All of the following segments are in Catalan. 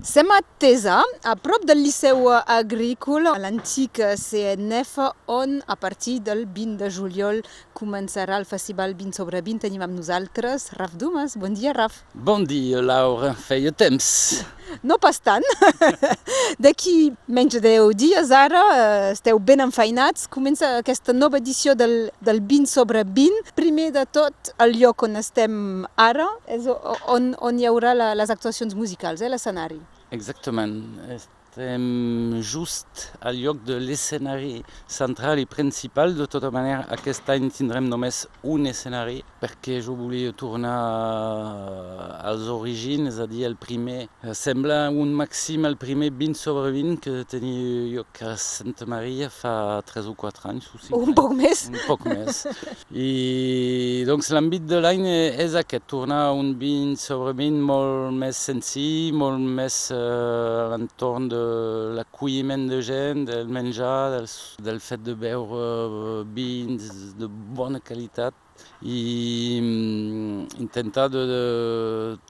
Sem a Tesa, a prop del Liceu Agrícola, a l'antic CNF, on a partir del 20 de juliol començarà el Festival 20 sobre 20. Tenim amb nosaltres Raf Dumas. Bon dia, Raf. Bon dia, Laura. Feia temps. No pas tant. D'aquí menys de 10 dies ara, esteu ben enfeinats. Comença aquesta nova edició del, del 20 sobre 20. Primer de tot, el lloc on estem ara és on, on hi haurà la, les actuacions musicals, eh, l'escenari. Exactament. Just al lloc de l'escenari central i principal. De tota manera, aquest any tindrem només un escenari perquè jo volia tornar als orígens, és a dir, el primer. Sembla un màxim el primer 20 sobre 20 que tenia lloc a Santa Maria fa 3 o 4 anys. O 5 un poc més. Un poc més. I doncs l'àmbit de l'any és aquest, tornar a un 20 sobre 20 molt més senzill, molt més a l'entorn de l'acolliment de gent, del menjar, del, del fet de beure vins de bona qualitat i intentar de, de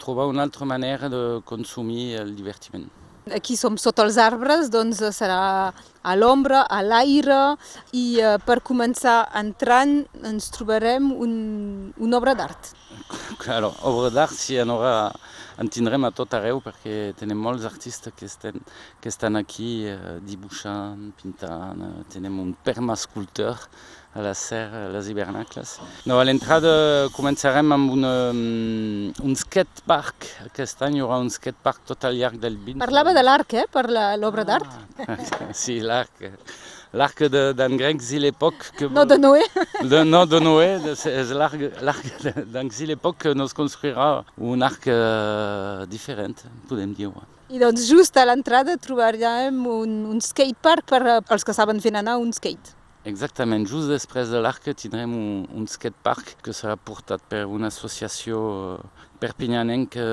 trobar una altra manera de consumir el divertiment. Aquí som sota els arbres, doncs serà a l'ombra, a l'aire i eh, per començar entrant ens trobarem un, una obra d'art. Claro, obra d'art si en haurà en tindrem a tot arreu perquè tenim molts artistes que estan, que estan aquí eh, dibuixant, pintant, eh, tenim un permascultor a la serra, a les hivernacles. No, a l'entrada començarem amb una, un skatepark. Aquest any hi haurà un skatepark tot al llarg del 20. Parlava de l'arc, eh, per l'obra d'art. Ah, sí, l'arc. L'arc d'en Grecs i l'époque... Que... No de Noé. De, no, de Noé, és l'arc d'en l'époque que nos construirà un arc uh, diferent, podem dir. I doncs just a l'entrada trobarem un, un skatepark per als que saben fer anar un skate. Exactament, just després de l'arc tindrem un, un skatepark que serà portat per una associació perpinyanenca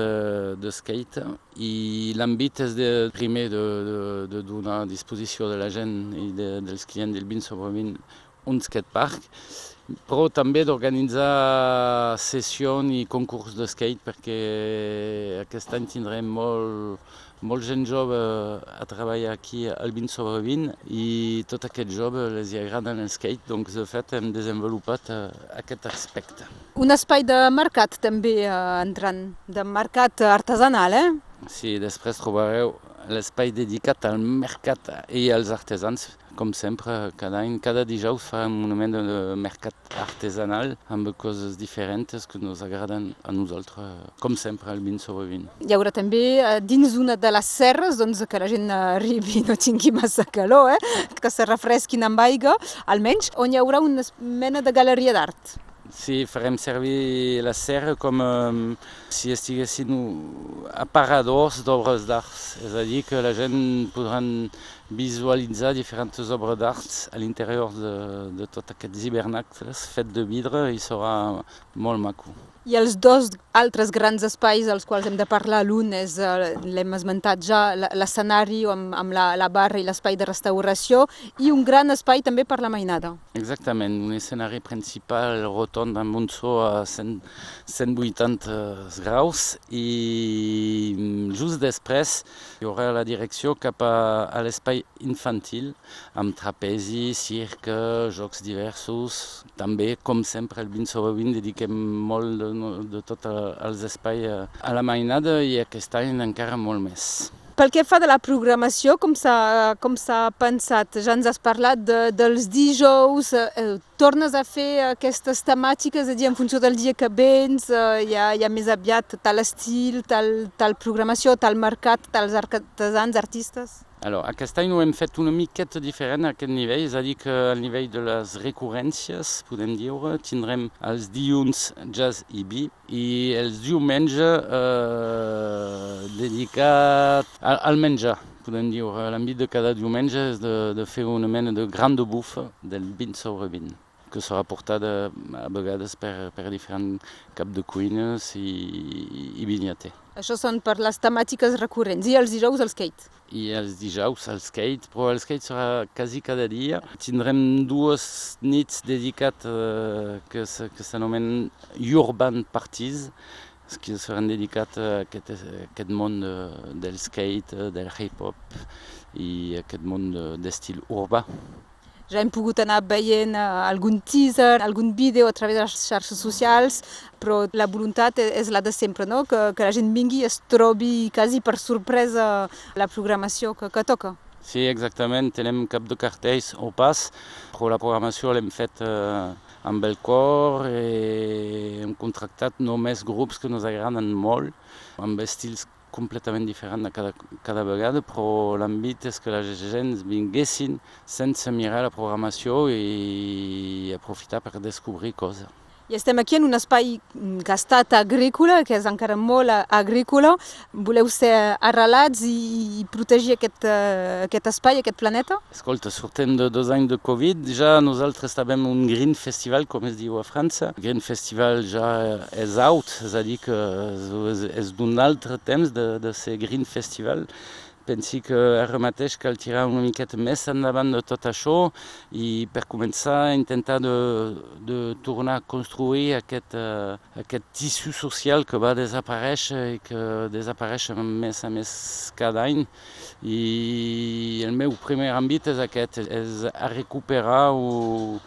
de skate. I l'àmbit és de, primer de, de, de donar a disposició de la gent i de, dels clients del 20 sobre 20 un skatepark, però també d'organitzar sessions i concurs de skate perquè aquest any tindrem molt, molt gent jove a treballar aquí al 20 sobre 20 i tot aquest jove els agrada el skate, doncs de fet hem desenvolupat aquest aspecte. Un espai de mercat també entrant, de mercat artesanal, eh? Sí, després trobareu l'espai dedicat al mercat i als artesans, com sempre, cada any, cada dijous farem un moment de mercat artesanal amb coses diferents que ens agraden a nosaltres, com sempre, al 20 sobre 20. Hi haurà també dins una de les serres, doncs que la gent arribi i no tingui massa calor, eh? que se refresquin amb aigua, almenys, on hi haurà una mena de galeria d'art. Sí, farem servir la serra com um, si estiguessin aparadors d'obres d'art. És a dir, que la gent podran visualitzar diferents obres d'art a l'interior de, de tots aquests hivernacles fets de vidre i serà molt maco. I els dos altres grans espais als quals hem de parlar, l'un és, l'hem esmentat ja, l'escenari amb, amb la, la barra i l'espai de restauració i un gran espai també per la mainada. Exactament, un escenari principal rotond amb un so a 100, 180 graus i just després hi haurà la direcció cap a, a l'espai infantil amb trapezi, cirque, jocs diversos. També, com sempre, el 20 sobre 20 dediquem molt de, de tots els espais a la mainada i aquest any encara molt més. Pel que fa de la programació, com s'ha pensat? Ja ens has parlat de, dels dijous, eh, tornes a fer aquestes temàtiques, és a dir, en funció del dia que vens, eh, hi, ha, hi ha més aviat tal estil, tal, tal programació, tal mercat, tals artesans, artistes? Alors, aquest any ho hem fet una miqueta diferent a aquest nivell, és a dir que al nivell de les recurrències, podem dir, tindrem els dilluns jazz i bi i els diumenge eh, dedicat al, al menjar. Podem dir, l'àmbit de cada diumenge és de, de fer una mena de gran de bufa del 20 sobre 20 que serà portada a vegades per, per diferents cap de cuines i, i vinyater. Això són per les temàtiques recurrents i els dijous el skate. I els dijous el skate, però el skate serà quasi cada dia. Tindrem dues nits dedicades eh, que s'anomenen Urban Parties, que seran dedicats a aquest, a aquest món de, del skate, del hip-hop i aquest món d'estil urbà. Ja hem pogut anar veient algun teaser, algun vídeo a través de les xarxes socials, però la voluntat és la de sempre, no? que, que la gent vingui i es trobi quasi per sorpresa la programació que, que toca. Sí, exactament. Tenim cap de cartells o pas, però la programació l'hem fet eh, amb el cor i hem contractat només grups que ens agraden molt, amb estils completament diferent de cada, cada vegada, però l'àmbit és que la gent vinguessin sense mirar la programació i aprofitar per descobrir coses. I estem aquí en un espai que ha estat agrícola, que és encara molt agrícola. Voleu ser arrelats i protegir aquest, aquest espai, aquest planeta? Escolta, sortim de dos anys de Covid, ja nosaltres estàvem un Green Festival, com es diu a França. Green Festival ja és out, és a dir, que és d'un altre temps de, de ser Green Festival pensi que ara mateix cal tirar una miqueta més endavant de tot això i per començar a intentar de, de tornar a construir aquest, uh, aquest tissu social que va desaparèixer i que desapareix més a més cada any. I el meu primer àmbit és aquest, és a recuperar o,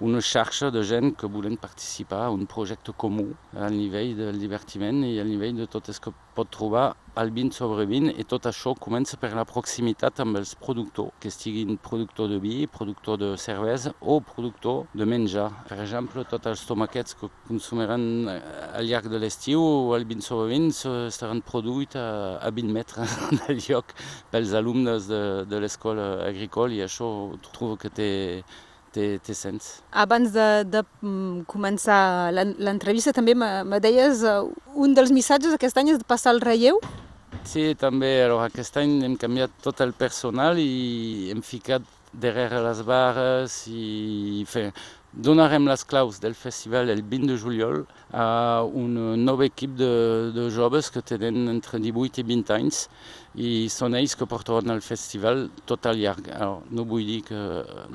una xarxa de gent que volen participar a un projecte comú al nivell del divertiment i al nivell de tot el que pot trobar al 20 sobre 20 i tot això comença per la proximitat amb els productors, que estiguin productor de vi, productor de cervesa o productor de menjar. Per exemple, tots els tomaquets que consumiran al llarg de l'estiu al 20 sobre 20 estaran produïts a, a 20 metres del lloc pels alumnes de, de l'escola agrícola i això trobo que té té, té sens. Abans de, de mm, començar l'entrevista també me deies uh, un dels missatges aquest any és de passar el relleu? Sí, també. Alors, aquest any hem canviat tot el personal i hem ficat darrere les barres i fer, donarem les claus del festival el 20 de juliol a una nova equip de, de joves que tenen entre 18 i 20 anys i són ells que portaran el festival tot al llarg. Alors, no vull dir que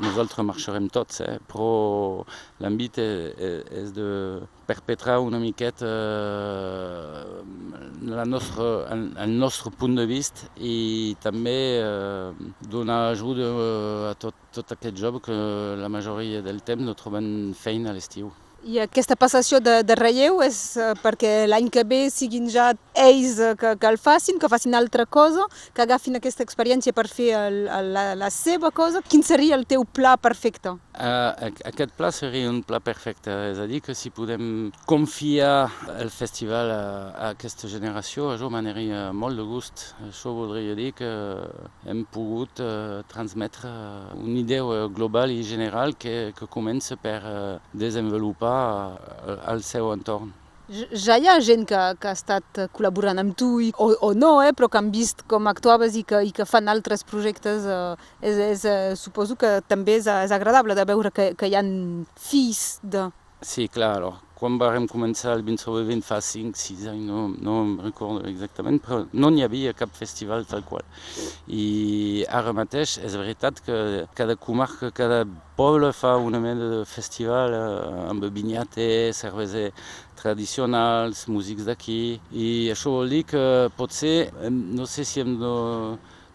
nosaltres marxarem tots, eh? però l'àmbit és, és de perpetrar una miqueta eh, la nostra, el, nostre punt de vista i també eh, donar ajuda a tot, tot aquest joves que la majoria del temps no troben feina a l'estiu. I aquesta passació de, de relleu és uh, perquè l'any que ve siguin ja ells uh, que, que el facin, que facin altra cosa, que agafin aquesta experiència per fer el, el, la, la seva cosa. Quin seria el teu pla perfecte? Uh, aquest pla seria un pla perfecte, és a dir, que si podem confiar el festival a, a aquesta generació, això m'aniria molt de gust. Això voldria dir que hem pogut uh, transmetre una idea global i general que, que comença per uh, desenvolupar al seu entorn. Ja hi ha gent que, que ha estat col·laborant amb tu, i, o, o no, eh, però que han vist com actuaves i que, i que fan altres projectes. Eh, és, és, eh, suposo que també és, és agradable de veure que, que hi ha fills de... Sí, clar, alors, quan vam començar el 20 sobre 20 fa 5-6 anys, no, no em recordo exactament, però no n'hi havia cap festival tal qual. I ara mateix és veritat que cada comarca, cada poble festival eh, amb vinyate, cervesa tradicionals, músics d'aquí, i això vol dir que potser, no sé si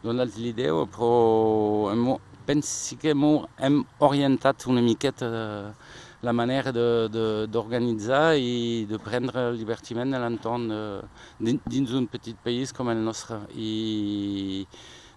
donat l'idea, que hem orientat una miqueta la manera d'organitzar i de prendre el divertiment a l'entorn dins d'un petit país com el nostre. I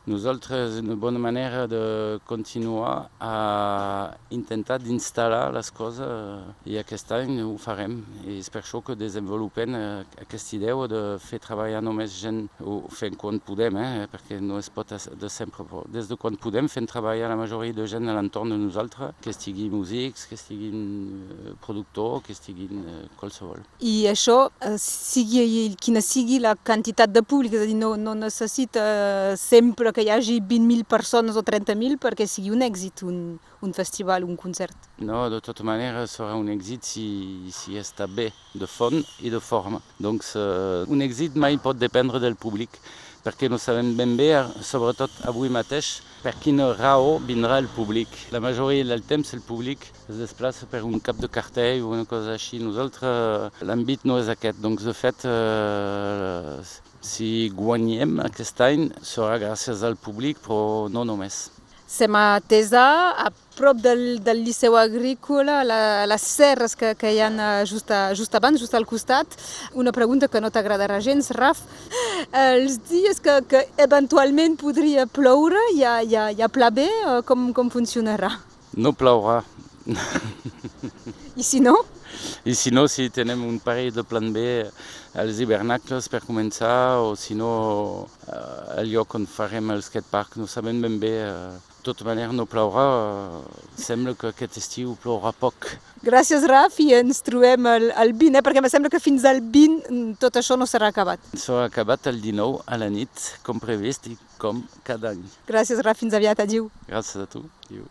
nosaltres una bona manera de continuar a intentar d'instal·lar les coses i aquest any ho farem i és per això que desenvolupem aquesta idea de fer treballar només gent ho fem quan podem eh? perquè no es pot de sempre però des de quan podem fem treballar la majoria de gent a l'entorn de nosaltres que estiguin músics, que estiguin productors, que estiguin qualsevol. I això, sigui quina sigui la quantitat de públic, és a dir, no, no necessita sempre que hi hagi 20.000 persones o 30.000 perquè sigui un èxit, un, un festival, un concert. No, de tota manera serà un èxit si, si està bé de font i de forma. Doncs uh, un èxit mai pot dependre del públic perquè no sabem ben bé, sobretot avui mateix, per quina raó vindrà el públic. La majoria del temps el públic es desplaça per un cap de cartell o una cosa així. Nosaltres l'àmbit no és aquest, doncs de fet eh, si guanyem aquest any serà gràcies al públic, però no només. Sem a Tesa, a prop del, del Liceu Agrícola, la, les serres que, que hi ha just, a, just abans, just al costat. Una pregunta que no t'agradarà gens, Raf. Els dies que, que eventualment podria ploure, hi ha, hi ha, hi ha pla B? Com, com funcionarà? No plourà. I si no? I si no, si tenim un parell de plan B als hivernacles per començar, o si no, eh, el lloc on farem el skatepark, no sabem ben bé. Eh, de tota manera no plourà, eh, sembla que aquest estiu plourà poc. Gràcies, Raf, i ens trobem el, el 20, eh? perquè em sembla que fins al 20 tot això no serà acabat. Serà acabat el 19 a la nit, com previst i com cada any. Gràcies, Raf, fins aviat, adiu. Gràcies a tu, adiu.